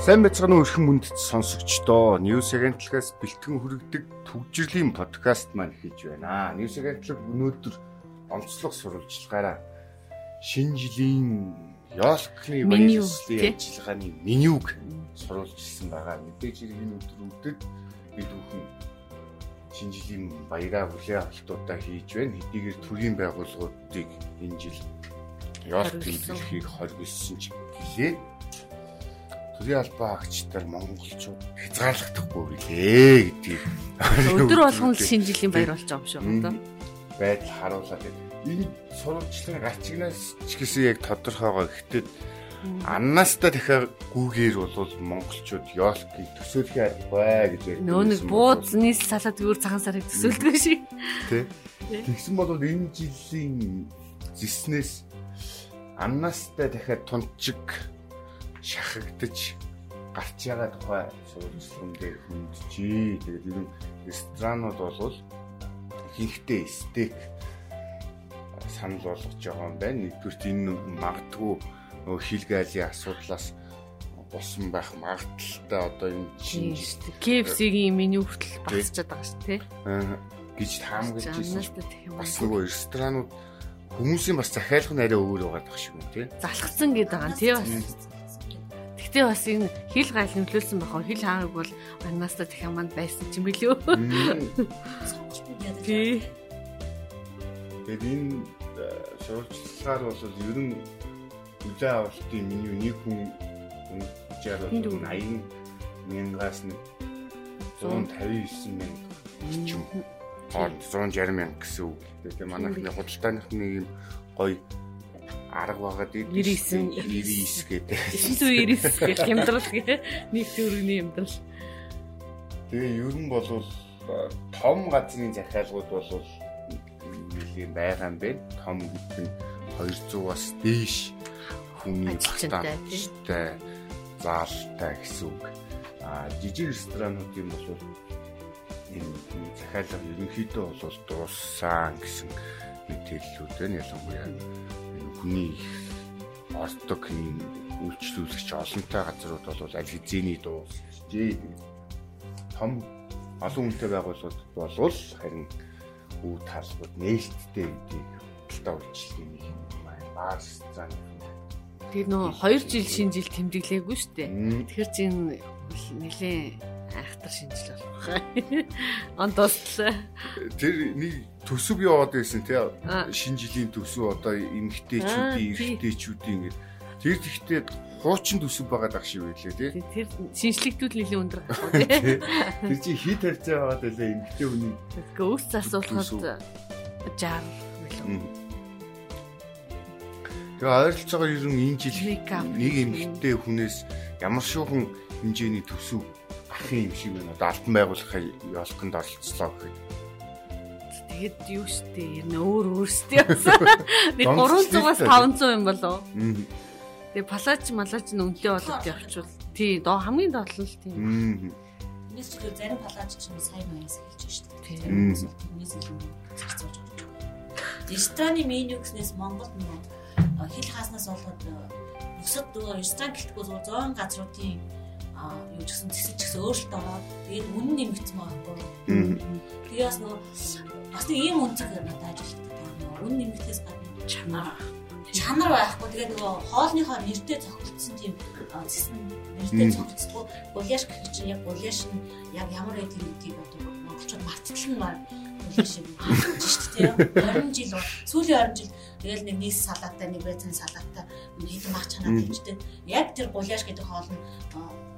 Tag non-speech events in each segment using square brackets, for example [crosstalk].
Сайн уу өрхөн мөндөд сонсогчдоо. News агентлагаас бэлтгэн хүргэдэг төвжирлийн подкаст маань хийж байна. News агентлаг өнөөдөр онцлог сурвалжлагаараа шинэ жилийн ёолкны баярлалын ажиллагааны менюг сурвалжилсан байгаа. Мэдээж энэ өдрүүдэд бид бүхэн шинэ жилийн баяраа хүлээн авалтуудаа хийж байна. Хэдийгээр төрийн байгууллагуудыг энэ жил ёолк тэмдэглэхийг хоригдсон ч гэлээ төрийн албаа агчдаар монголчууд хязгаарлагдахгүй билээ гэдгийг өдөр болгон л шинэ жилийн баяр болж байгаа юм шиг байна. Байдал харуулаад байна. Энэ сурвалжлагын гачигнаас ч гэсэн яг тодорхойгоо гэхдээ аннаастаа дахиад гүүгээр бол монголчууд ёолкийг төсөөлөх албаа гэж ярьдаг. Нөө нэг бууз нийслэл салаад өөр цагаан сарыг төсөөлдөг шиг. Тэ. Тэгсэн бол энэ жилийн зэснээс аннаастаа дахиад тунчиг шахагдаж гарч байгаа тухай сурвалжлагын дээр хүнджээ. Тэгээд ер нь ресторанууд бол ихэнхдээ стейк санал болгож байгаа юм байна. Нэгдүгürt энэ магадгүй нөгөө хилгаалын асуудлаас болсон байх магадaltaй одоо энэ чинь KFC-ийн меню хүртэл багасчаад байгаа шүү дээ. Аа гэж таамаглаж ирсэн. Бас нөгөө ресторанууд хүмүүсийн бас захиалах нь арай өөр байгаа шиг байна тий. Залхацсан гэдэг байгаа тий бас Гэтэ бас энэ хил гал нөлөөлсөн бахаа хил хаагыг бол аннаастаа дахин манд байсан ч юм билүү. Тий. Тэгээд энэ сурвалжлагаар бол ер нь үлээ авалтын меню нэг хүн жаар бол 80 мянгаас нэг 159 мянга ч юм. Аа 160 мянга гэсэн үг. Тэгээд манайхны худалдааных нэг юм гоё арга байгаад 99 99 гэдэг. 999 гэх хямдрал гэ нэг төгрөгийн хямдрал. Тэгээ ер нь бол том газрын захиалгууд бол нэлийн байгаа юм бэ. Том гэдэг нь 200-аас дээш хүний багтаамжтай заалтай гэсэн үг. А жижиг ресторануудын бол энэ захиалга ерөнхийдөө бол дууссан гэсэн мэдээллүүд байна. Ялангуяа хүний ордог үйлчлүүлэгч олонтой газрууд бол аль хэзээний дуусчээ. Том олон хүнтэй байгууллагууд болвол харин үе талбарт нээлттэй гэдгийг худалдаа үйлчлэгийн юм байна. Баар зан. Тэр нөө 2 жил шинэ жил тэмдэглээгүй шүү дээ. Тэгэхээр чинь нэлээ айхтар шинжил болох. [laughs] Он дуслаа. Тэр нэг төсөв яваад байсан тий шинэ жилийн төсөв одоо эмгтээчүүдийн эрэгтэйчүүдийн ингэ тэр тэгтээ хуучин төсөв байгаа дах шиг байлээ тий. Тэр шинжлэгдүүд нэлийн өндөр үү [laughs] тий. Тэр чи хит харьцаа байгаад байлаа эмгтээ хүний. Гэхдээ өөс засуулахад 60 миллион. Тэгээ ойролцоогоор ер нь энэ жил нэг эмгтээ хүнээс ямар шуухан хэмжээний төсөв ахын юм шиг байна. Одоо алтан байгуулахын ёолконд оролцлоо гэхэд. Тэгээд юу штэ ер нь өөр өөрсдөө. [laughs] Нэг 300-аас 500 юм болов. Тэгээ палач малач нь өнлөө болоод явчихвал тий доо хамгийн доотлол тийм. Энэс ч зарим палач ч сайн маяас хэлж штэ. Тэрнээс илүү зэрцүүлж өгч байгаа. Рестораны меню гэснээс Монголд нөгөө хил хааснаас болоод бусад нөгөө ресторан гэлтгүү 100 газруудын юу ч гэсэн зэсэж гэсэн өөрчлөлт ороод тэгээд үнэн нэмэгдсэн байхгүй. Тэгээ бас нөгөө бас нэг ийм үнцэг надад ажилладаг. Нөгөө үнэн нэмэгдээс гадна чанар чанар байхгүй. Тэгээд нөгөө хоолныхоо нэртэй цогцолцсон тийм зэсэн нэртэй цогцолцсон. Гуляш гэх чинь яг гуляш нь яг ямар байд гэдгийг одоо монголчууд мартчихсан маа шиг шүү дээ. 20 жил сүүлийн 20 жил тэгэл нэг нийс салаатай нэг байцан салаатай хэдэн мах чанаа дэмждэг. Яг тэр гуляш гэдэг хоол нь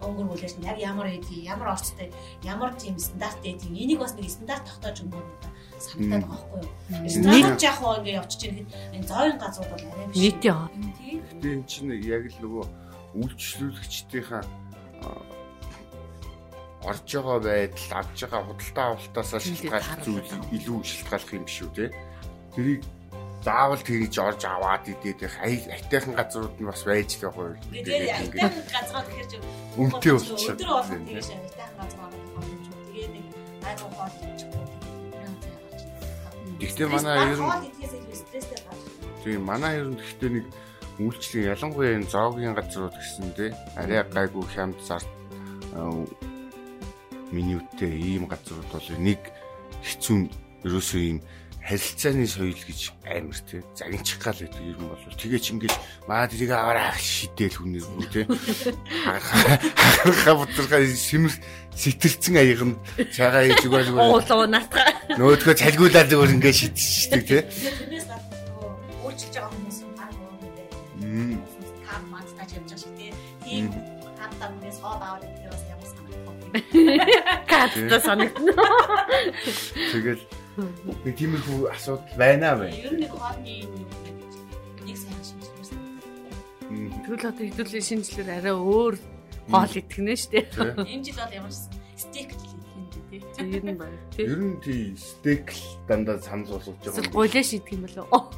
өнгөр бүлээс нь яг ямар эдгийг ямар орцтой ямар тийм стандарт эдгийг энийг бас нэг стандарт тогтоож өгнө санагдаад байгаа байхгүй юу. Стандарт яг хоо ингэ явчих чинь энэ зоойн газрууд бол арай биш. Нийт яа. Тэгээ эн чинь яг л нөгөө үйлчлүүлэгчдийнхаа орж байгаа байдал, авж байгаа худалдаа авалтаасаа шалтгаалх зүйл илүү шалтгаалх юм шүү те. Тэрийг заавал тэгж орж аваад идээд айтайхан газрууд нь бас байж л байгаа юм. Тэгээд айтайхан газрууд гэхэр чинь өмтэй болчихсон. Өдөр болгон тэгж айтайхан газрууд байгаа. Тэгээд нэг айгуу хоол. Гэхдээ манай ер нь Тийм манай ер нь гэхдээ нэг үйлчлэг ялангуяа энэ зоогийн газрууд гэсэн те арай гайгүй хямд зарт менютэй ийм газрууд бол нэг хэцүү ерөөсөө ийм харилцааны соёл гэж амар тий. Загинчих гал гэдэг юм бол тэгээч ингэж маа тэрийг аваараа шидэл хүнээр үү тий. Хахаа бутрахаа симэр сэтэрсэн аяганд цагаа ээж зүгээр зүгээр уулуу натгаа нөөдгөө цалгуулаад зүгээр ингэ шидчихдэг тий. Тэрнээс өөрчилж байгаа хүмүүс баг юм дээ таа манд тач явж байгаа шиг тий. Тийм хатаа хүнээс хоо баавал тэр бас ямар санагдах катта санагдана. Тэгэл Нэг тиймэрхүү асуудал байна бай. Ер нь нэг хоолны юм нэг сайн шинжилгээ. Тэгвэл одоо хэдүүлийн шинжилгээр арай өөр хоол итгэнэ штэ. Энэ жил бол ямар стейк л хийх тий. Тэг ер нь байна. Тий. Ер нь тий стейк л дандаа санал болгож байгаа. Гуйлаа шийдэх юм болов.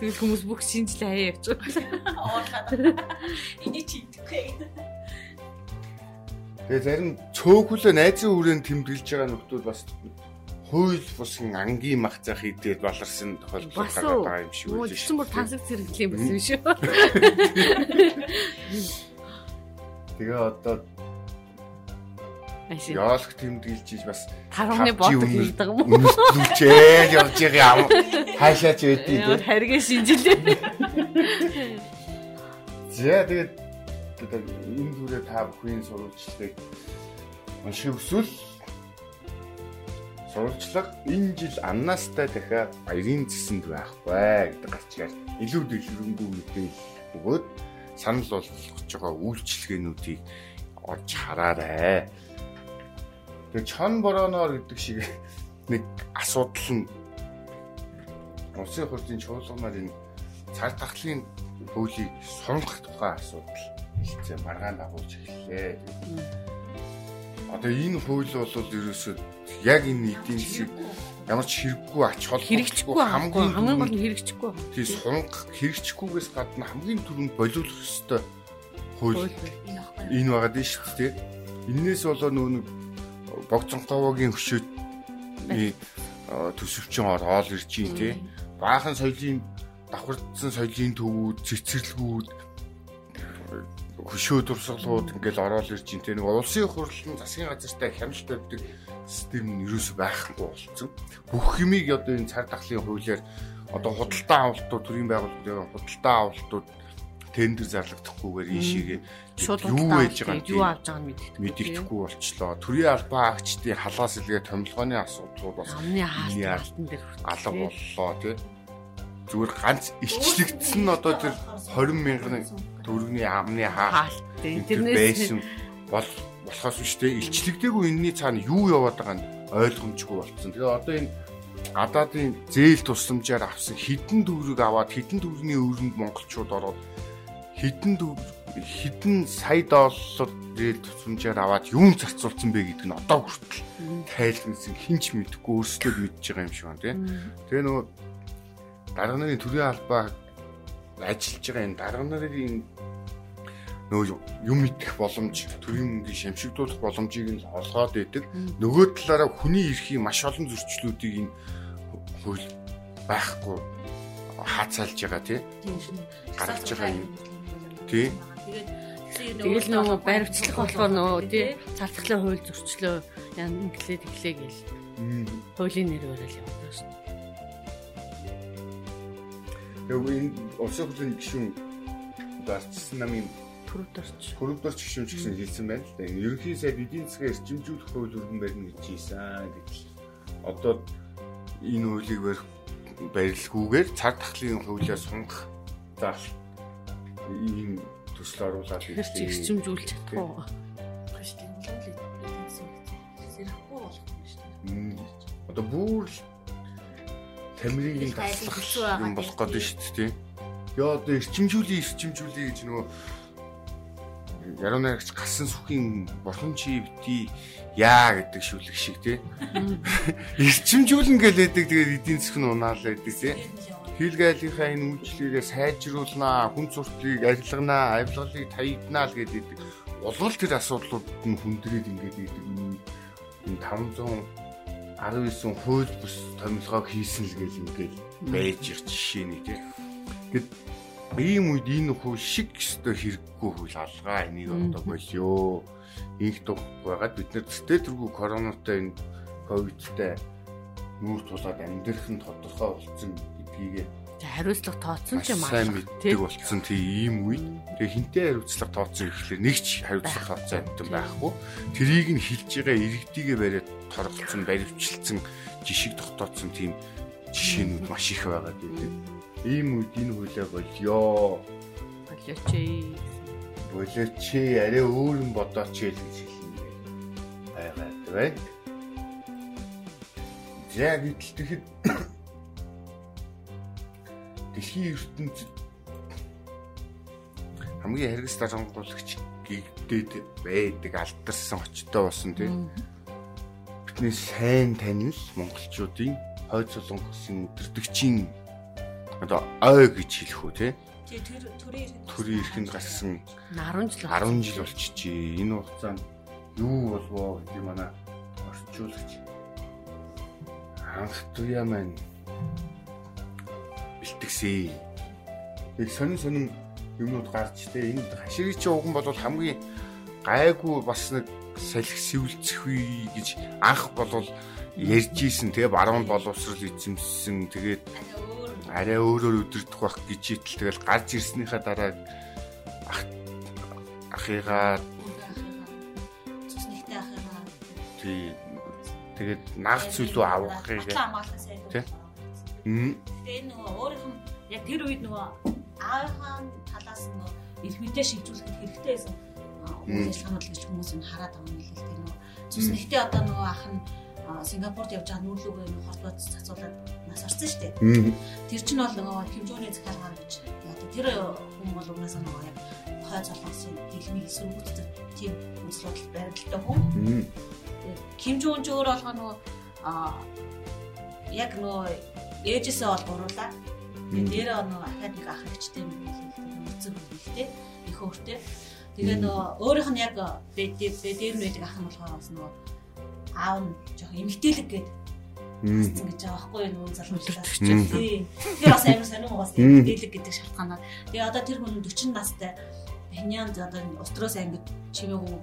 Тэгвэл хүмүүс бүх шинжилгээ хаяа явж байгаа. Уурлаад. Энийг чи идэхгүй. Тэгээ зарим цөөхөлөө найзын хүрээнд тэмдэглэж байгаа нөхдөл бас хууль бусын ангийн мах зах идээд баларсан тохиолдол гараад байгаа юм шиг үү. Тэгсэн бүр тансаг зэрэглэм байсан юм шүү. [laughs] Тэгээ одоо Яалх тэмдэглэж иж бас тархны бодог хийдэг юм уу? Үнэслүүлчээ явж байгаа юм. Хаашаач байдгийг тийм. Харгээ шинжилээ. [laughs] За тэгээд энэ дүрээ та бүхний сурвалжлагыг унших өсвөл сурвалжлага энэ жил аннаастай дахиад баярын цэсэнд байхгүй гэдэг гарчгаар илүү дэлгэрэнгүй мэдээлэл өгөөд санал болгож байгаа үйлчлэгээнүүдийг олж хараарай. Тэгээ чон бороноор гэдэг шиг нэг асуудал нь Улсын хурлын чуулганаар энэ цар тахлын хуулийг сунгах тухай асуудал хэлцээ маргаан дагуулж эхэллээ. Одоо энэ хууль бол ерөөсөө яг энэ эдийн засгийг ямар ч хэрэггүй ач холбогдол хэрэгжихгүй хамгийн хамгийн гол нь хэрэгжихгүй. Тий сунга хэрэгжихгүйгээс гадна хамгийн түрүүнд болиулах ёстой хууль. Энэ байгаа дээ шүү дээ. Иннээс болоо нөө нэг богцонховогийн хөшөөд төсөвчин ороод ирж юм тий. Баахан соёлын давхардсан соёлын төвүүд, цэцэрлэгүүд хөшөө дурсгалууд ингээл ороод ирж ин тэ нэг улсын хурлын засгийн газартай хяналт тавьдаг систем нь ерөөсөй байхгүй болсон. Бүх юмыг одоо энэ цар тахлын хуулиар одоо худалдаа авалтууд төрийн байгууллагын худалдаа авалтууд тендер зарлагдахгүйгээр ийшээгээ юу байж байгаа юу авж байгааг нь мэддэхгүй болчлоо. Төрийн албаа агчдын халаас илгээ томилгооны асуудлууд бас амны хаалтан дээр алга боллоо тий. Зүгээр ганц илчлэгдсэн нь одоо тэр 20 мянган төгрөгийн амны хаалт тэрнээс бол болохоос биш те илчлэгдээгүй энэний цаана юу яваад байгаа нь ойлгомжгүй болцсон. Тэгээ одоо энэ адаадын зээл тусламжаар авсан хідэн төгрөг аваад хідэн төгрөгийн өрөнд монголчууд ороод хідэн хідэн сая доллар зээл тусламжаар аваад юун зарцуулсан бэ гэдэг нь одоо хүртэл тайлбарсан хинч мэдэхгүй өөрсдөө мэдж байгаа юм шиг байна тийм. Тэгээ нөгөө дарга нарын төрийн албаа ажиллаж байгаа энэ дарга нарын нөгөө юм мэдэх боломж, төрийн мөнгөний шамшигдуулах боломжийг нь олгоод идэг. Нөгөө талаараа хүний эрхийн маш олон зөрчлүүдийг энэ хууль байхгүй хаацаалж байгаа тий. Гаргаж байгаа юм. Тий. Тэгэл нөгөө баримтлах болохоор нөгөө тий цартахлын хууль зөрчлөө яа инглээ тэглээ гээл. Хуулийн нэр барайл явуулдаг шүү дээ. Яг энэ улсын хурлын гишүүн дарчсан намын төрөвдөрч. Төрөвдөрч гişүнч гэсэн хэлсэн байна л да. Ерөнхий сайд эдийн засгийн эрчимжүүлэх хууль өргөн барина гэж ийсэн гэж. Одоо энэ хуулийг барих барилгүйгээр цар тахлын хуулиар сунгах заал ийм төсөл оруулаад ирсэн. Эрчимжүүлж чадах уу? Одоо бүр тамирын таслах юм болох гэдэг шүү дээ тийм. Яа одоо эрчимжүүлээ эрчимжүүлээ гэж нөгөө яруу найрагч гасан сүхийн бурхан чи бити яа гэдэг шүлэг шиг тий. [laughs] Ирчимжүүлэн гэлээдэг тэгээд эдийн засгийн унаал байдаг тий. Хийлгээлийнхаа энэ үйлчлэгээ сайжруулнаа, хүн суртлыг арилганаа, авилгалыг таягднаа л гэдэг. Улгал тэр асуудлууд нь хүндрээд ингээд идэг энэ 519 хууль бус томилгоог хийсэн л гэл ингээд байж их жишээ нэг тий. Гэт ийм үед энэ хүү шиг өстө хэрэггүй хөл алгаа энийг одоо болио. Их дуг байгаад бид нар зөтэ тэргүй коронатай энэ ковидтай нүүр тулаад амьдрах нь тодорхой болсон гэдгийг хариуцлага тооцсон ч юм аа. Сайн мэддэг болсон тийм ийм үед тэгээ хинтээ хариуцлага тооцсон гэхлээр нэг ч хариуцлага тооцсон амтан байхгүй. Тэрийг нь хилж байгаа иргэдийгээ бариад торгоцсон, баривчилсан, жишиг тогтооцсон тийм жишээнүүд маш их байгаа гэдэг. Ийм үед энэ хуулиа болёо. Болооч ээ арай өөр юм бодооч ээ гэж хэлнэ. Байгаад байна. За гэтэл тэгэхэд [coughs] дэлхийн ертөнцид хамгийн хэрэгс дарангуулагч гэгдээд байдаг алдарсан очтой болсон тийм. Бидний сайн танил монголчуудын хойд солонгосын өдөртөгчийн одоо ой гэж хэлэх үү тийм. Төрийн эрхэнд гарсан 10 жил 10 жил болчихжээ. Энэ хугацаанд юу болвоо гэдэг манай орчуулагч анх туяа маань бэлтгэсэн. Яг сонин сонин юмнууд гарч тэ энэ хаширын чи уган бол хамгийн гайгүй бас нэг салхи сэвэлцэх үе гэж анх бол ярьж исэн тэгээ баруун боловсрал эзэмссэн тэгээд арай өөрөөр өдөрдөх байх гэж итэл тэгэл гарч ирснийхаа дараа ах ахыгаа тий. Тэгээд нагц үлүү авахыг тий Тэгээ нөгөө өөрийнх нь яг тэр үед нөгөө аавынхаа талаас нь эрх мэдээ шийдвэрлэхэд хэрэгтэй байсан үйл ажиллагаанууд гэж хүмүүс нь хараад байгаа юм л л тэр нөгөө. Цус нэгтээ одоо нөгөө ах нь Сингапурт явж байгаа нүүлүүгээ нөгөө хортод цацуулаад нас орсон шүү дээ. Тэр чинь бол нөгөө хэмжөөний захиалгаар гэж одоо тэр хүн бол угаасаа нөгөө яг хой цолгосон дэлмийг эсрүүгддэг тийм үзлүүд байрлалтай хүн. Жон ч өөр болгоо нөгөө яг нөгөө ээжээсээ бол гуруулаа. Тэгээд дээр нөгөө академик ах ихтэй юм. Эцэг хэлтэй их өөртэй. Тэгээ нөгөө өөрийнх нь яг дээр нь байдаг ах нь болохоор бас нөгөө аав нь жоох эмгтээлэг гээд гэсэн гэж байгаа байхгүй юу? Нөгөө залуучлаа. Тийм. Тэр бас амар сонирм угаас эмгтээлэг гэдэг шалтгаанаар. Тэгээ одоо тэр хүн 40 настай Пеньян одоо Остроос ангид чимээгүй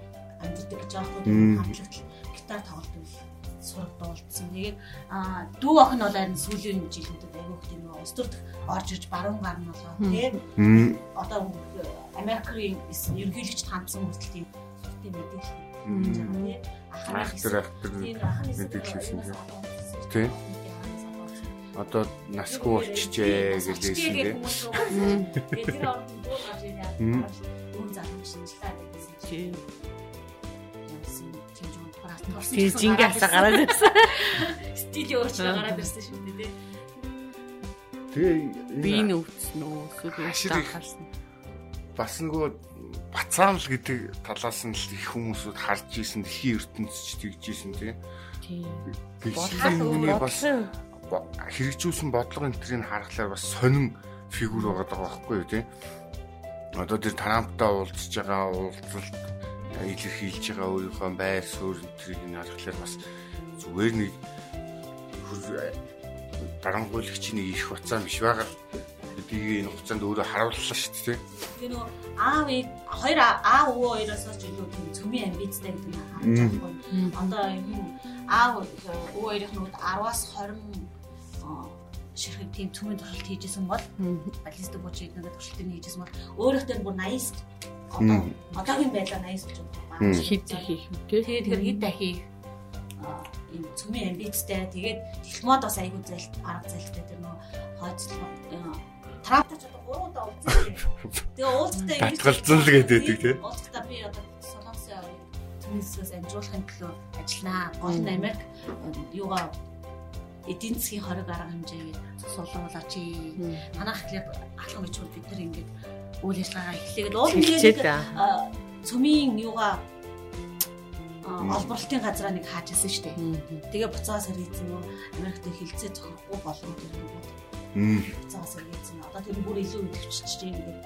амьддаг гэж байгаа байхгүй юу? Хамтлагт гитар тоглодог сураг дуулдсан. Тэгээд дүү ах нь бол харин сүүлийн жилүүдэд аягүй их тийм улс төрд орж ирж баруун гар нь болоо тэгээд одоо Америкийн ерөнхийлөгчд хандсан хүртэл тийм тийм мэдээлэл ахнах ахтар мэдээлэлсэн тийм одоо насгүй болчихжээ гэж хэлсэн тийм. [laughs] Тэр орнд дуу гарч ирээд өөр залуу шинжилгээ хийсэн чинь Тэр жингээ хасаа гараад ирсэн. [laughs] Стил өөрчлөө гараад ирсэн шүү дээ. Тэгээ би нөвцсөн үү? Эсвэл харсан. Бас нөгөө бацаамл гэдэг талаас нь л их хүмүүсүүд харж исэн дэлхийн ертөнцч тэгж исэн тийм. Тийм. бас хэрэгжүүлсэн бодлого энэ төрийг харахаар бас сонин фигюр байгаа байхгүй юу тийм. Одоо тэр Трамптай уулзж байгаа уулзалт илэрхийлж байгаа өөрийнхөө байр суурь энтрийг нь харахаар бас зүгээр нэг дарангуйлагчийн нэг их хуцаа биш байгаа гэдгийг энэ хугацаанд өөрөө харууллаа шүү дээ. Тэгээ нөгөө аав хоёр аав өвөө хоёроос ч илүү тийм цөмийн амбицтай гэдэг нь байгаа юм. Одоо юм аав өвөө хоёрын нөгөө 10-аас 20 ширхэг тийм цөмийн туршилт хийжсэн бол баллистик бужиг нэг туршилтыг хийжсэн бол өөрөөхтэй бүр 80 одоо одоогийн байдлаар 80 гэж байна. Хэд хийх юм те. Тэгээд тэр хэд дахих энэ цөмийн амбицтай тэгээд технологид бас айгүй зэлт арга зэлттэй тэр нөө хойцлог Трамптай ч одоо 3 удаа уулзсан. Тэгээ уулзтаа ингэж татгалзсан л гэдэг тийм. Уулзтаа би одоо солонгосын хүмүүсээс амжуулахын төлөө ажилланаа. Гол нь Америк юугаа эдийн засгийн хориг арга хэмжээгээд суулгуулаач. Танах ихлээр алхам гэж бид нар ингэж үйл ажиллагаа эхлэгээд уул нэг цөмийн юугаа олборлтын газраа нэг хааж ирсэн шүү дээ. Тэгээ буцаага сэргийцэн нөө Америкт хилцээ зохихгүй болов тэр нэг. Буцаага сэргийцэн. Одоо тэр бүр илүү өдөвчж ингээд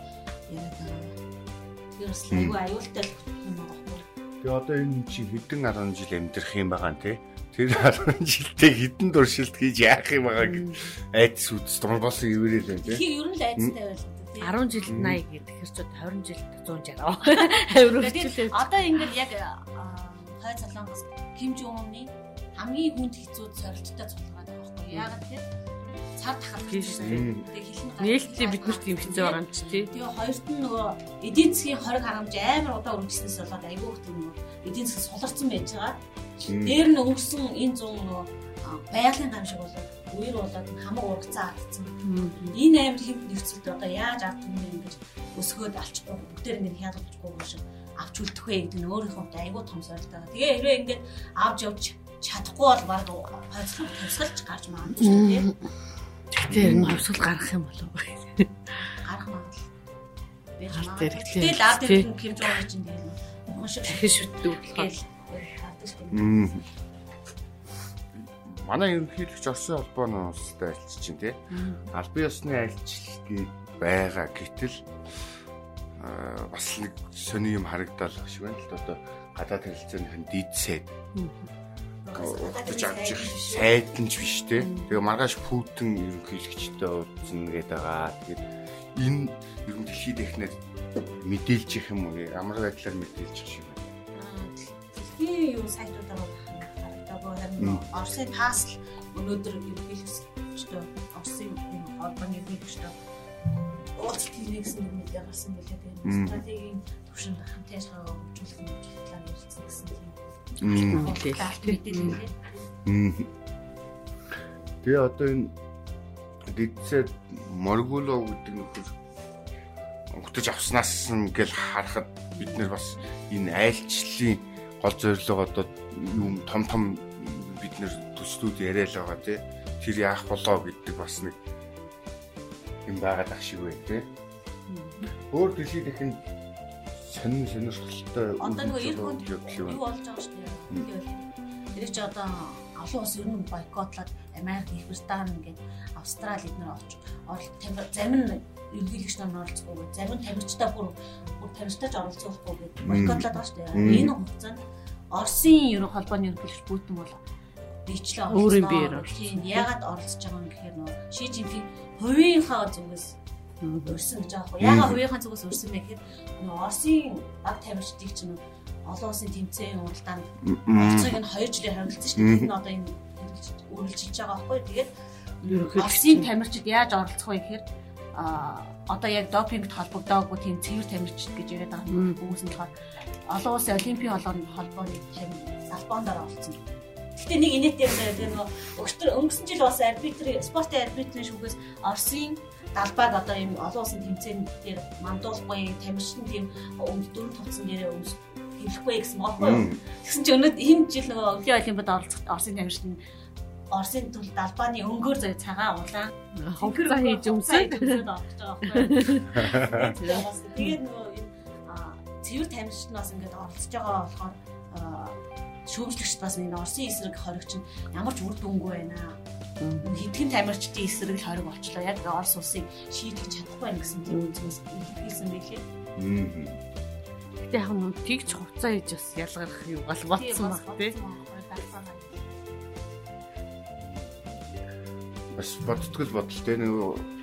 яриад байгаа. Тэр бас айгүй аюултай юм байна. Тэгээ одоо энэ чи хэдэн 10 жил амьдрах юм байгаа нэ Тэр 10 жилдээ хідэн дуршилт хийж яах юм байгааг айдс үз. Дурбоос ивэрэл байна тийм. Ер нь л айдстай байлаа. 10 жилд 80 гэдэг хэр ч 20 жилд 160 авир өрчлөө. Одоо ингээд яг хой цалангаас Ким Жон Унны хамгийн хүнд хэцүү сорилттой цулгаад байгаа байхгүй яагаад те цар тахал гэсэн. Тэгээ хэлэн гал. Нээлттэй биднэрт юм хэцүү байгаа юм чи тий. Тэгээ хоёрт нь нөгөө эдийн засгийн хориг харамж амар удаа үргэлжлэнээс болоод айгүй их нөгөө эдийн засаг суларсан байж байгаа. Дээр нь өнгөрсөн энэ зүүн нөгөө байгалийн гам шиг болоод үер болоод хамаг ургацаа алдсан. Энэ амар хэв нөхцөлд одоо яаж ард түмний ингэж өсгөөд алчихгүй бүгдээр ингэ хязгаарлахгүй шиг авч үлдэх вэ гэдэг нь өөрийнхөө хувьд айгүй том сорилт байгаа. Тэгээ хэрвээ ингээд авч явж чадахгүй бол баг хойцлог тусгалж гарч магадгүй дээ. Тэгтээ энэ хувьсгал гарах юм болов уу? Гарах магадлал. Байж магадгүй. Тэгэл ирэх юм жоо чинь тэгээд маш их шүтдэг болохоор. Манай ерөнхийлөгч Оросын холбооны улстай альч чинь тий. Албан ёсны альчлалыг байгаа гэтэл бас нэг сони юм харагдал шиг байна л одоо гадаад харилцааны дидсэд удаж авч их сайд нь ч биш те. Тэгээ маргааш Путин ерөнхийлөгчтэй уулзна гэдэг байгаа. Тэгээд энэ ер нь дэлхийд эхнээд мэдээлж их юм уу? Ямар байдлаар мэдээлж их шиг байна. Дэлхийн юу сайтуудаар харагдаагүй харин Оросын тасл өнөөдөр ерөнхийлөгчтэй Оросын юм холбооны ерөнхийлөгчтэй уулзалт хийх гэсэн мэдээ гарсан билээ. Тэгээд стратегийн төвшөнд хамт яшгаа хөгжүүлэх нь талаар ярилцсан гэсэн тийм мэдээлэл. Тэгээ одоо энэ дидсээ моргулоо гэдэг нөхөр өгтөж авснаас ингээл харахад бид нэр бас энэ айлчлалын гол зорилго одоо юм том том бид нэр төслүүд яриад байгаа тий тэр яах болоо гэдэг бас нэг юм байгаад ах шиг бай тий өөр дэлхийд ихэнд сонин сонирхолтой одоо нөгөө эр хүнд юу болж байгаа шүү дээ. Тэр чи одоо олон улс ер нь бойкотлоод Америк, Их Британи ингээд Австрали эднэр орч зарим нь ерөнхийлөгч нар оролцохгүй, зарим нь тамирчтай бүр бүр тамирчтайч оролцоохгүй гэдэг бойкотлоод байгаа шүү дээ. Энэ хугацаанд Оросын ерөнхий холбооны ерөнхийлөгч Путин бол бичлээ өөрийн биеэр тийм яагаад оролцож байгаа юм гэхээр нөө Ши Жинпинг хувийнхаа зүгээс урьсан гэж байгаа. Яагаад хувийнхаа зүгээс урьсан бэ гэхээр нөгөө Оросын баг тамирчдыг чинь олон улсын тэмцээн уралдаанд орцыг нь 2 жилээр харилцсан шүү дээ. Энэ одоо энэ үргэлжилж байгаа байхгүй. Тэгээд Оросын тамирчид яаж оролцох вэ гэхээр а одоо яг допингт холбогдоогүй тийм цэвэр тамирчид гэж яриад байгаа юм. Үүс нь болохоор олон улсын олимпийн холбооны салбаандаар оролцсон. Гэтэ нэг инээтэй юм байна. Тэр нөгөө өнгөрсөн жил бас арбитри спортын арбитрийн шүүхээс Оросын далбайг одоо ийм олон улсын тэмцээн дээр мандуулахгүй тамирчин тийм өмд дөрөв товцсон дээрээ өмс хэлэхгүй гэсэн бохгүй юу. Тэгсэн чинь өнөөдөр энэ жил нөгөө өвлийн олимпиад оролцох Оросын тамирчин Оросын төл далбааны өнгөөр зөө цагаан улаан ховцоо хийж өмсөд орж байгаа байхгүй. [laughs] Тэгээд нөгөө энэ цэвэр тамирчин бас ингээд оролцож байгаа болохоор шүүмжлэгчд бас энэ Оросын эсрэг хоригч нь ямар ч үр дүнгүй байна хэдхэн тамирчдын эсрэг хориг болчлоо. Яг Орос улсыг шийдэж чадахгүй байна гэсэн тийм үзмээс илэрхийлсэн байлээ. Гэтэ яг нь тэгж хувцас хийж бас ялгарх юм бол болцсон баг тий. Бас бодтгол бодолтой нэг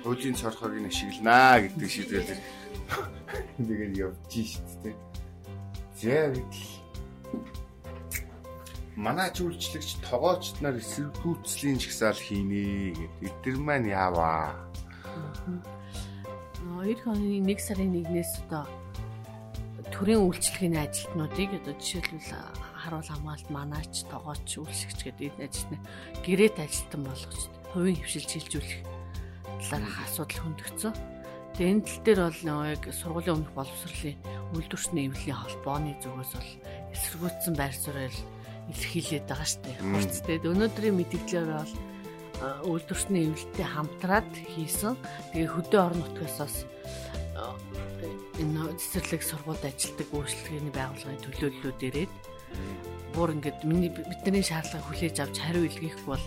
хуулийн цорхоог нь ашигланаа гэдэг шийдвэр [laughs] тэгээд явж шít тий. Гэтэл манай үйлчлэгч тогоочд нар эсэргүүцлийн жагсаал хийнэ гэдэг. Эдгэр маань яаваа. 2 оны 1 сарын 1-ээс одоо төрийн үйлчлэгийн ажилтнуудыг одоо жишээлбэл харуул хамгаалт манаач тогооч үйлчлэгч гэдэг энэ ажилтны гэрээт ажилтан болгож хувийн хөвшилж хилжүүлэх талаарх асуудал хөндөгцөн. Тэгээ энэ тал дээр бол яг сургуулийн өмнөх боловсролын үйлдвэрчний эвлэлийн холбооны зүгээс бол эсэргүүцсэн байр суурь илэрхийлээд байгаа шүү дээ. Хурцтэй. Өнөөдрийн мэдээлэлээр бол үйлдвэрчний эвлэлтэй хамтраад хийсэн. Тэгээ хөдөө орон нутгаас бас энэ цэцэрлэг сургуульд ажилтдаг үйлчлэгээний байгууллагын төлөөллүүдээрээ бүр ингээд миний бидний шаардлага хүлээж авч хариу илгээх бол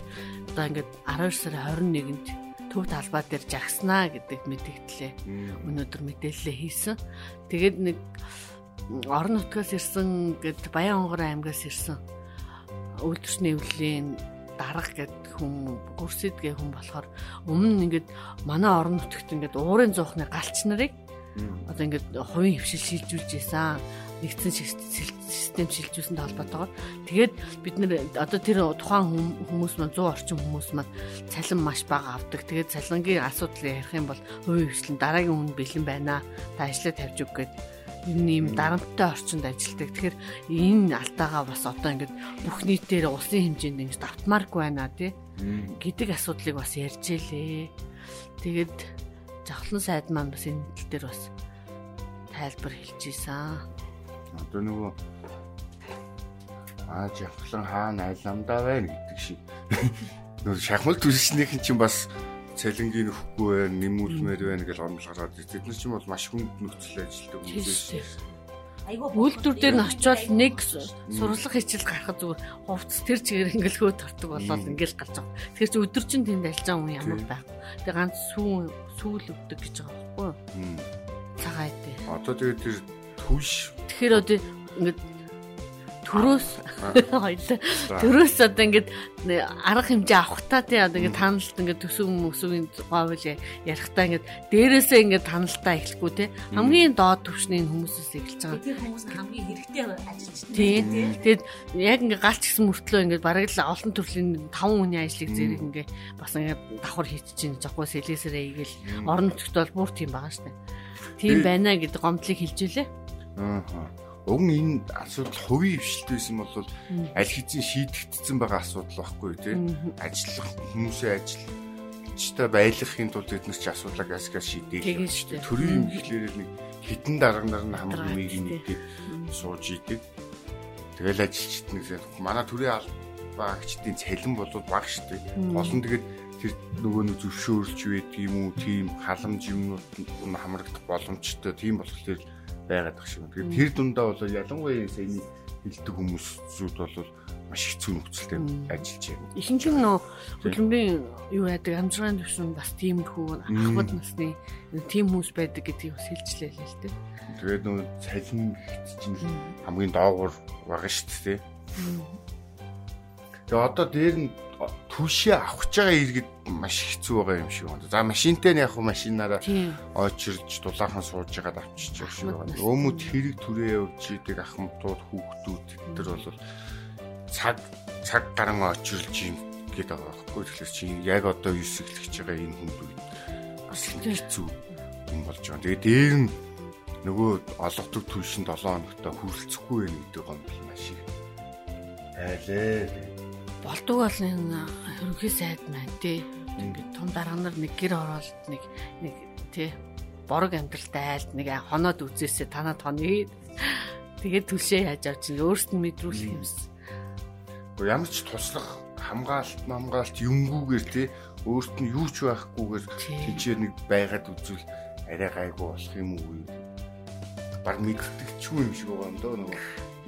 одоо ингээд 12 сарын 21-нд төв талбай дээр жагснаа гэдэг мэдээлэлээ өнөөдөр мэдээлэлээ хийсэн. Тэгээд нэг орон нутгаас ирсэн гэд Баян хонгор аймгаас ирсэн үйлдвэрчний эвлэлийн дарга гэдэг хүм гүрсэд гэ хүм болохоор өмнө ингээд манай орон нутагт ингээд уурын зуухны галч нарыг одоо ингээд хувийн хөвшил шилжүүлж исэн нэгдсэн систем шилжүүлсэнд холбоотойгоор тэгээд бид нэр одоо тэр тухайн хүмүүс маань 100 орчим хүмүүс маань цалин маш бага авдаг. Тэгээд цалингийн асуудлыг ярих юм бол хувийн хвшлэн дараагийн хүн бэлэн байна. Та ажлаа тавьж өг гэдэг юм дарамттай орчинд ажилладаг. Тэгэхээр энэ алдаагаа бас одоо ингээд бүх нийтээр улсын хэмжээнд ингэж давтмааргүй байна тий гэдэг асуудлыг бас ярьж илээ. Тэгээд жавхлан сайд маань бас энэ тал дээр бас тайлбар хэлж ийсэн одоо нөгөө аа жавхлан хаана айламдаа байна гэдэг шиг нөгөө шахмал түлшнийхэн чинь бас цалингийн нөхгүй байна, нэмүүлмээр байна гэж онол гараад тэд нар ч юм бол маш хүнд нөхцөл ажилладаг хүмүүс айгуу үйлдвэр дээр нь очиод нэг сурлах хичээл гарахад зүгээр. Хувцс тэр чигээр ингээл хөө тортог болоод ингээл гарч байгаа. Тэгэхээр чи өдөр чинь тэнд альж байгаа хүн ямар байх. Тэгээ ганц сүүн сүүл өвдөг гэж байгаа байхгүй. Юу? Цагаа идэ. Одоо тэгээ тэр түш Тэгэхээр одоо ингээд төрөөс хоёлаа төрөөс одоо ингээд арга хэмжээ авахтаа тий одоо ингээд таналт ингээд төсөв мөсөгийн говьл ярихтаа ингээд дээрээсээ ингээд таналтаа эхлэхгүй тий хамгийн доод түвшний хүмүүсээс эхэлж байгаа. Тэр хүмүүс хамгийн хэрэгтэй ажиллаж. Тий. Тэгэд яг ингээд галч гисэн мөртлөө ингээд бараг л олон төрлийн 5 хүний ажлыг зэрэг ингээд бас ингээд давхар хийчихэж жоохгүй сэлэсэрээ игээл орон нутгт бол бүр тийм байгаа штэ. Тийм [coughs] байна гэдэг гомдлыг хэлж илээ. Аа. Уг нь энэ асуудал хувийн хвшилт байсан бол аль хэзээ шийдэгдсэн байгаа асуудал байхгүй тий. Ажиллах хүмүүсийн ажил. Чта байлгахын тулд бид нар ч асуудлаа газ газ шийдээх шүү дээ. Төрийн юм ихлээр нэг хитэн дарга нар нь хамаг юмыг нэгдээд сууж идэг. Тэгэл ажилчид нэг манай төрийн албаагчдын цалин бол бага шүү дээ. Гол нь тэгээд тэр нөгөө нэг зөвшөөрөлж байдаг юм уу тийм халамж юмнууд нь хамрагдах боломжтой. Тийм болохоор байгаад байгаа шиг. Тэгэхээр тэр дундаа бол ялангуяа саяны хилдэг хүмүүсүүд бол маш хэцүү нөхцөлтэй ажиллаж байна. Ихэнх нь нөө хөдөлмөрийн юу яадаг амжиргааны төвшин бас тиймэрхүү ахмад насны тийм хүмүүс байдаг гэдгийг бас хэлжлээ л л дээ. Тэгээд нөө цалин чинь хамгийн доогуур байгаа шүү дээ. Тэгээ одоо дээр нь түшээ авах гэж байгаа иргэд маш хэцүү байгаа юм шиг байна. За машинтай нь яг хуу машинаараа очирж дулаахан сууж байгаад авчиж байгаа шиг байна. Өөмөд хэрэг түрээ явж идэг ахмадууд хүүхдүүд тэр бол цаг цаг гарan очирлж юм гэдэг байгаа байхгүй. Тэгэхээр чи яг одоо юсэглэж байгаа энэ хүнд үед бас хэцүү юм болж байгаа. Тэгээ дээр нь нөгөө олгодог түвшин 7 хоногтой хүрэлцэхгүй байх гэдэг юм бол маш их айлээ болдог бол энэ ерөнхий сайд маань тий. Ингээд том дарга нар нэг гэр оролт нэг нэг тий борог амьдралтай айлд нэг хоноод үзээсээ танад хоны тэгээд төлшөө яаж авч ин өөрсд нь мэдрүүлэх юмсан. Гэхдээ ямар ч туслах хамгаалалт хамгаалалт юмгүйгээр тий өөрт нь юу ч байхгүйгээр тийчээр нэг байгаад үзвэл арай гайгүй болох юм уу? Баг мэддэг ч юм шиг байгаа юм дөө нөгөө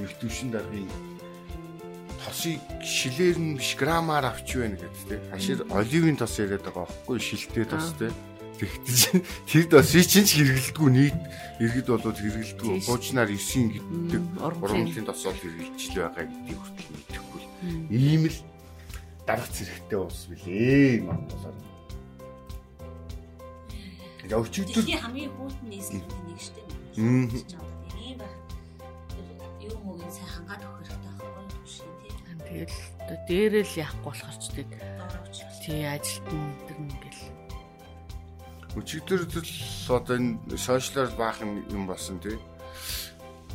ертөвшин даргын тосыг шилээр нь биш грамаар авч байна гэдэг тийм. Хашир оливын тос яриад байгаа байхгүй шилтэй тос тийм. Тэгтэж тэр тосыг чинь ч хэрэгэлдэггүй нийт иргэд болоод хэрэгэлдэггүй. Хуучнаар 9 гэдэг урамлын тос бол хэрэгжилж байгаа гэдгийг хүртэл мэдэхгүй. Ийм л дарга зэрэгтэй ус билээ Монголоор. Яг өчигдөр хамгийн хүйтэн нийслэлийн нэг штеп. Ийм Тэгэл одоо дээрээ л яахгүй болохоор ч тэг. Тий ажилтан тэр ингээл. Өчигдөр л одоо энэ сошиалар баах юм болсон тий.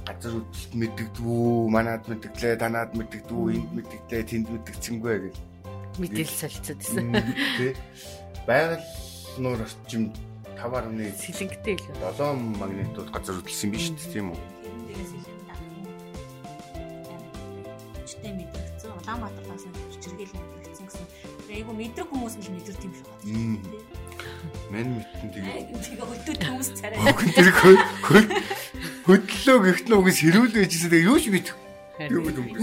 Газар хөдлөлт мэддэгдвүү, манад мэддэглээ, танад мэддэгдвүү, энд мэддэглээ, тэнд мэддэгцэнгүй гэл. Мэдээлэл солилцоод [laughs] байсан. Тий. Байгаль нуур орчим 5.1 сэлэнгтэй л 7 магнитууд газар хөдлсөн биш тийм үү? Мэдрэг хүмүүс л мэдэрт юм шиг байна. Мэн мэдтэн тэгээ. Тэгээ хөдөлт хүмүүс царай. Тэр хөдлөө гихтэн үгс хэрүүл байжсэн тэгээ юу ч мэдэх. Юу юм бэ?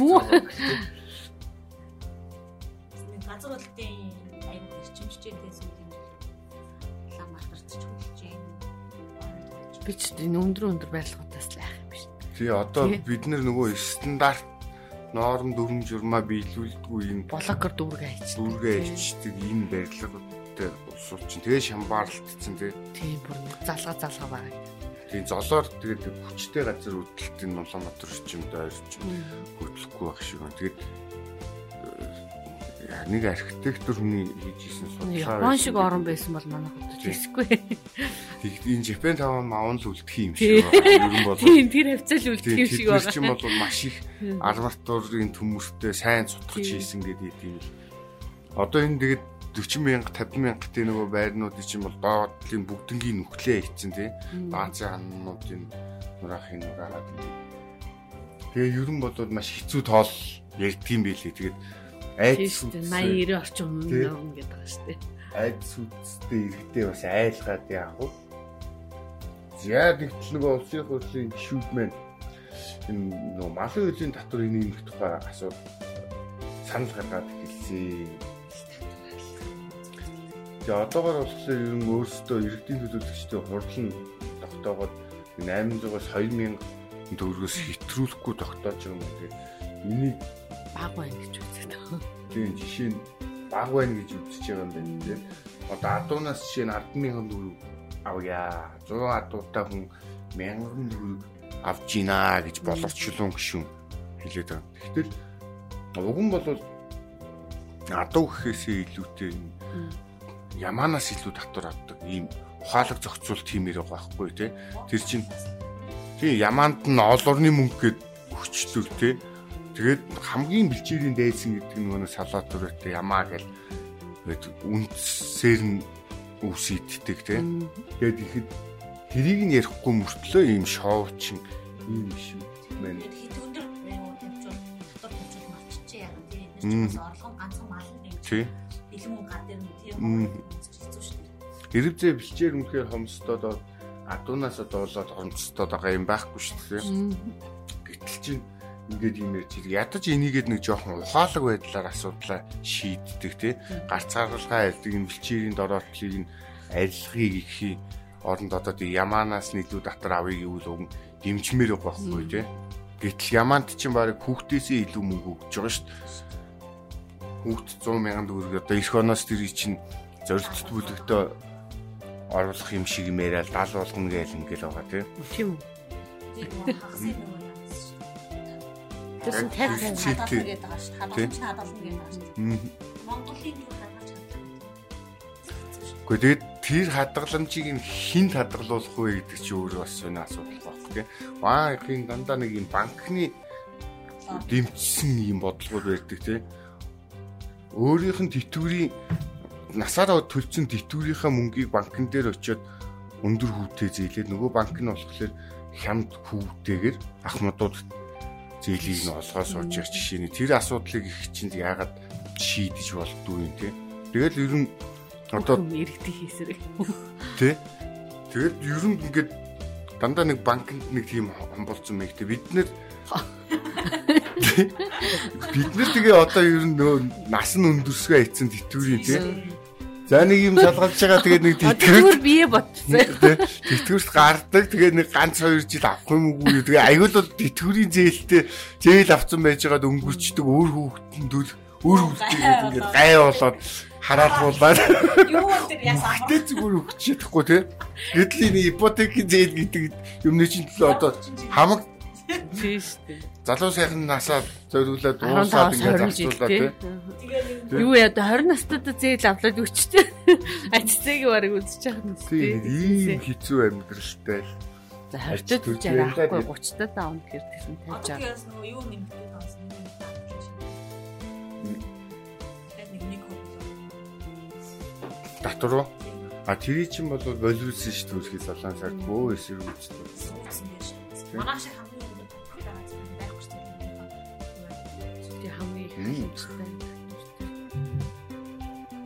Газар айгу эрчимч чийгээс үл юм. Улаанбаатарч хөдлөж байна. Би ч энэ өндөр өндөр байрлагуудаас л айх юм биш. Тий одоо бид нар нөгөө стандарт ноорм дүрм журмаа биелүүлдэггүй юм блогер дүүргээ хийчих. Дүүргээ хийчихдэг энэ барилгатай улсууд чинь тэгээ шамбаарлагдсан тий. Тийм бүр залга залга байгаа. Тийм золоор тэгээд хүчтэй газар хөдөлтөнд Улаанбаатар орчимд ойрч хөдлөхгүй байх шиг байна. Тэгээд нэг архитектор хүний хийжсэн судалгаа Япон шиг орон байсан бол манайх хийсэхгүй. Тэгэхдээ энэ Japan Town маун л үлдэх юм шиг байна. Ер нь бол Тийм тэр хавцал үлдэх юм шиг байна. Тэр чинь бол маш их арматурын төмөртэй сайн сутгаж хийсэн гэдэг юм. Одоо энэ тэгээд 40 мянга 50 мянга гэдэг нөгөө байрнуудын чинь бол доотлын бүгднгийн нүхлээ хийцэн тий. Даанцын ханнуудын нураахын нураагаад. Тэгээ ер нь бол маш хэцүү тоол ярьдгийм байлээ. Тэгээд айд сүтс 80 90 орчим өмнө өмнө гэдэг байгаа шүү дээ. Айд сүтстэй иргэдээ бас айлгаад яах вэ? Яа тэгтэл нөгөө улсын хурлын гишүүд маань энэ нөгөө малын үеийн татвар энийг тухай асуу санал гаргаад хэлсэн. Тэгээ одоогор болохоор ер нь өөрсдөө иргэдийн төлөөлөгчтэй хурлан тогтоогоод 800-аас 2000 төгрөгөөс хэтрүүлэхгүй тогтоож байгаа юм. Тэгээ энийг баг байна гэж үздэг. Тийм жишээ нь баг байна гэж үзэж байгаа юм байна тийм. Одоо адуунаас жишээ нь 100000 төгрөг авъя. 100 адуутай хүн 1000 төгрөг авч гинэ гэж боловчлон гişүн хэлээд байгаа. Тэгтэл уг нь бол адуу гэхээсээ илүүтэй ямаанаас илүү татвар авдаг ийм ухаалаг зохицуулт хиймээр байгаа байхгүй тий. Тэр чинь тий ямаанд нь олорны мөнгө гээд өгчдөг тий Тэгээд хамгийн бэлчээрийн дайсан гэдэг нь нөгөө салаат төрөйтэй ямаа гэл үндсээр нь үсийддэг тийм. Тэгээд ихэд тэрийг нь ярихгүй мөртлөө ийм шоучин ийм биш байна. Өндөр тавьчуул татвар тавьчуул марччих яа тийм. Энэ ч орлого ганцхан мал юм. Тийм. Бэлэн мөнгө гар дээр нь тийм хэцүү шүү дээ. Ирвзээ бэлчээр үнэхээр хомсдоод адуунаас одоо болоод хомсдоод байгаа юм байхгүй шүү дээ. Гэтэл чинь ингээд юм ярьж ядаж энийгээд нэг жоохон ухаалаг байдлаар асуудлаа шийддэг тий. Гарц гаргалгаа ярьдаг энэ бэлчээрийн дороотлыг нь арилгахыг ихийн оронд одоо тий ямаанаас нийлүү татар авъя гэвэл дэмжмээр байгаа байхгүй тий. Гэтэл ямаанд чинь баг хүүхдээсээ илүү мөнгө өгч байгаа шүү дээ хүүхд 100 мянган төгрөг одоо эх оноос тэр чинь зорилт бүлэгтээ оруулах юм шиг юм яриад 70 болгоно гээл ингээл байгаа тий. Тийм үү 50 50 хадгална гэдэг байгаа шүү. Хадгаламж хадгална гэдэг байгаа шүү. Монголын юу хадгалж чаддаг. Гэхдээ тэр хадгаламжийг нь хинт хадгалуулах вэ гэдэг чи өөрөө бас сони асуудал байна тийм. Банкын дандаа нэг юм банкны дэмжсэн юм бодлогод байдаг тийм. Өөрийнх нь тэтгэврийн насаараа төлцсөн тэтгэврийнхаа мөнгийг банкн дээр очиод өндөр хүүтэй зээлээд нөгөө банк нь болохоор хямд хүүтэйгээр ахмадууд зээлийг нь олгоо сууж явах жишээний тэр асуудлыг их чинь яагаад шийдэж болдгүй юм те. Тэгэл ер нь одоо иргэдийн хийсрэг. Тэ. Тэгэл ер нь ингээд дандаа нэг банкнд нэг тийм хомболцсон мэй те бид нэр [laughs] бид нар тэгээ одоо ер нь нөө нас нь өндөрсгөө ийцэн тэтгэврийн те За нэг юм шалгалж байгаа. Тэгээд нэг тэтгэвэр бие ботсон. Тэтгэвэрт гардаг. Тэгээд нэг ганц хоёр жил авах юм уу тэгээ аюул бол тэтгэврийн зээлтэй зээл авсан байж байгаад өнгөрчдөг өөр хүүхдэн дүүл өөр хүүхдгээд ингээд гай болоод хараалгуулаад. Юу тэр ясаа гэтээ зүгээр өгч чадахгүй тий. Гэтэл энэ ипотекийн зээл гэдэг юмны чинь одоо хамаг Тийм шүү дээ. Залуу сайхан насаа зориулаад дуусаад ингээд зарцуулаад тий. Юу яа да 20 настайд зээл авлаад өчтэй. [laughs] Ажицээг барыг үзэж байгаа юм тийм. Ийм хэцүү амьдралтай. За 20-д үж арахгүй 30-д даун гэхээр тийм тавьж байгаа. Тэгээс нөгөө юу нэмэгдээд байгаа юм бэ? Татвар уу? А тэр чинь бол волюсэн шүү дээ үсгий солон сард бөө эсрэг үздэг. Манайх шиг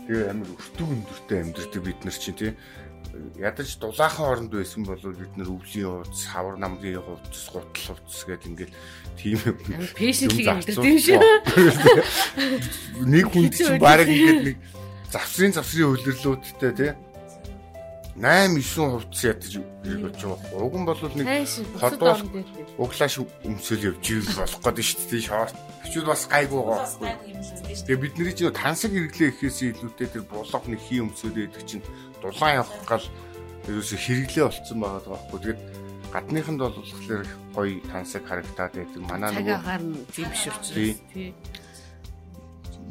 Тэгээ амар өртөг өндөртэй амьдэрдэг бид нар чинь тий. Ядаж дулаахан оронд байсан бол бид нар өвлийн хувцас, хавар намгийн хувцас, гутал хувцас гэдэг ингээл тийм пэшнлиг амьдэрдэг юм шиг. Нэг хүнд чинь баг ингээд нэг завсрын завсрын үлрэлүүдтэй тий 8 9 хувцас ядаж ирэх болж байгаа. Уг нь бол нэг ходоос углааш өмсөл явж ирэх болох гэдэг шүү дээ. Шорт. Хичүүд бас гайгүй байгаа. Тэгээ бидний чинь тансаг хэрэглээ гэхээс илүүтэй тэр булгах нэг хий өмсөл байдаг чинь дулаан явах гал ерөөсө хэрэглээ болцсон байгаа байхгүй. Тэгээд гадныханд бол болохоор гоё тансаг харагдаад байдаг. Манай нөгөө цагаагаар нь тийм биш учраас тий.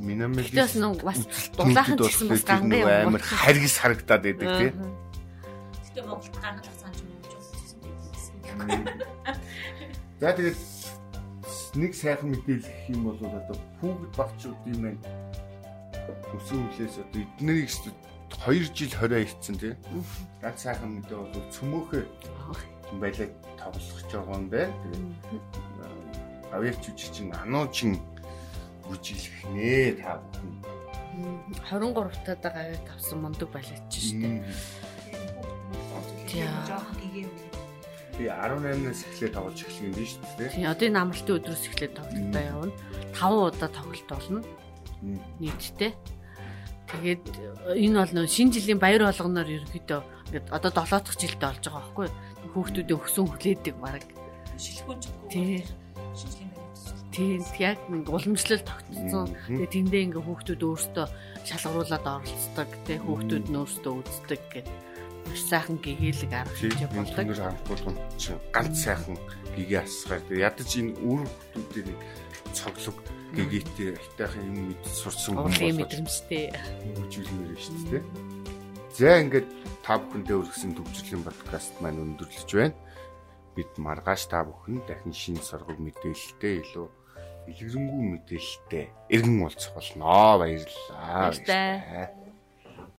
Минамэл Тэс нэг бас дулаахан гэсэн бас гангай амар харгис харагдаад байдаг тий. Гэтэ Монголд гаргалах цаан ч юм уу гэсэн. За тэгээд нэг сайхан мэдээлэл юм бол одоо хүүхэд багчуудын маань өсвөн хүлээс одоо эднэрийг 2 жил 20 хийцэн тий. Ганц сайхан мэдээ бол цөмөөхөө байлаа тоглох гэж байгаа юм байна. Тэгээд авьяач үжигчин ануучин үжилэх нэ та бүхэн. 23 таад авьяат авсан мундаг балиач шүү дээ. Тийм жоохон гэгэв. Би 18-наас эхлээд тоглож эхлэх юм биш үү? Тийм одоо энэ амралтын өдрөөс эхлээд тоглолтоо явна. 5 удаа тоглолт болно. Нийтдээ. Тэгээд энэ бол нөө шинэ жилийн баяр болгоноор ерөөхдөө ингээд одоо 7 дахь жилдээ болж байгаа байхгүй юу? Хүүхдүүдээ өксөн хүлээдэг баг. Шилхүүн ч үгүй. Тийм. Шинжлэх ухааны Тийм яг нэг уламжлал тогтцсон. Тэгээ тэндээ ингээ хүүхдүүд өөрсдөө шалгаруулад оролцдог. Тэгээ хүүхдүүд нь өөрсдөө үздэг гэх маш сайхан гэгээлэг арга хэмжээ болдог. Тэр харахгүй чинь ганц сайхан гэгээ асгаар. Ядаж энэ үр хүүхдүүдээ нэг цоглог гэгээтэй айтайхан юм мэд сурсан хүмүүс мэдрэмжтэй хөгжүүлмээр шүү дээ. За ингээд та бүхэндээ өргөсөн төвчлийн подкаст маань өндөрлөж байна. Бид маргааш та бүхэн дахин шинэ соргог мэдээлэлтэй илүү илгэрэнгүй мэдээлэлтэй эргэн уулзах болно. Баярлалаа. Баярлалаа.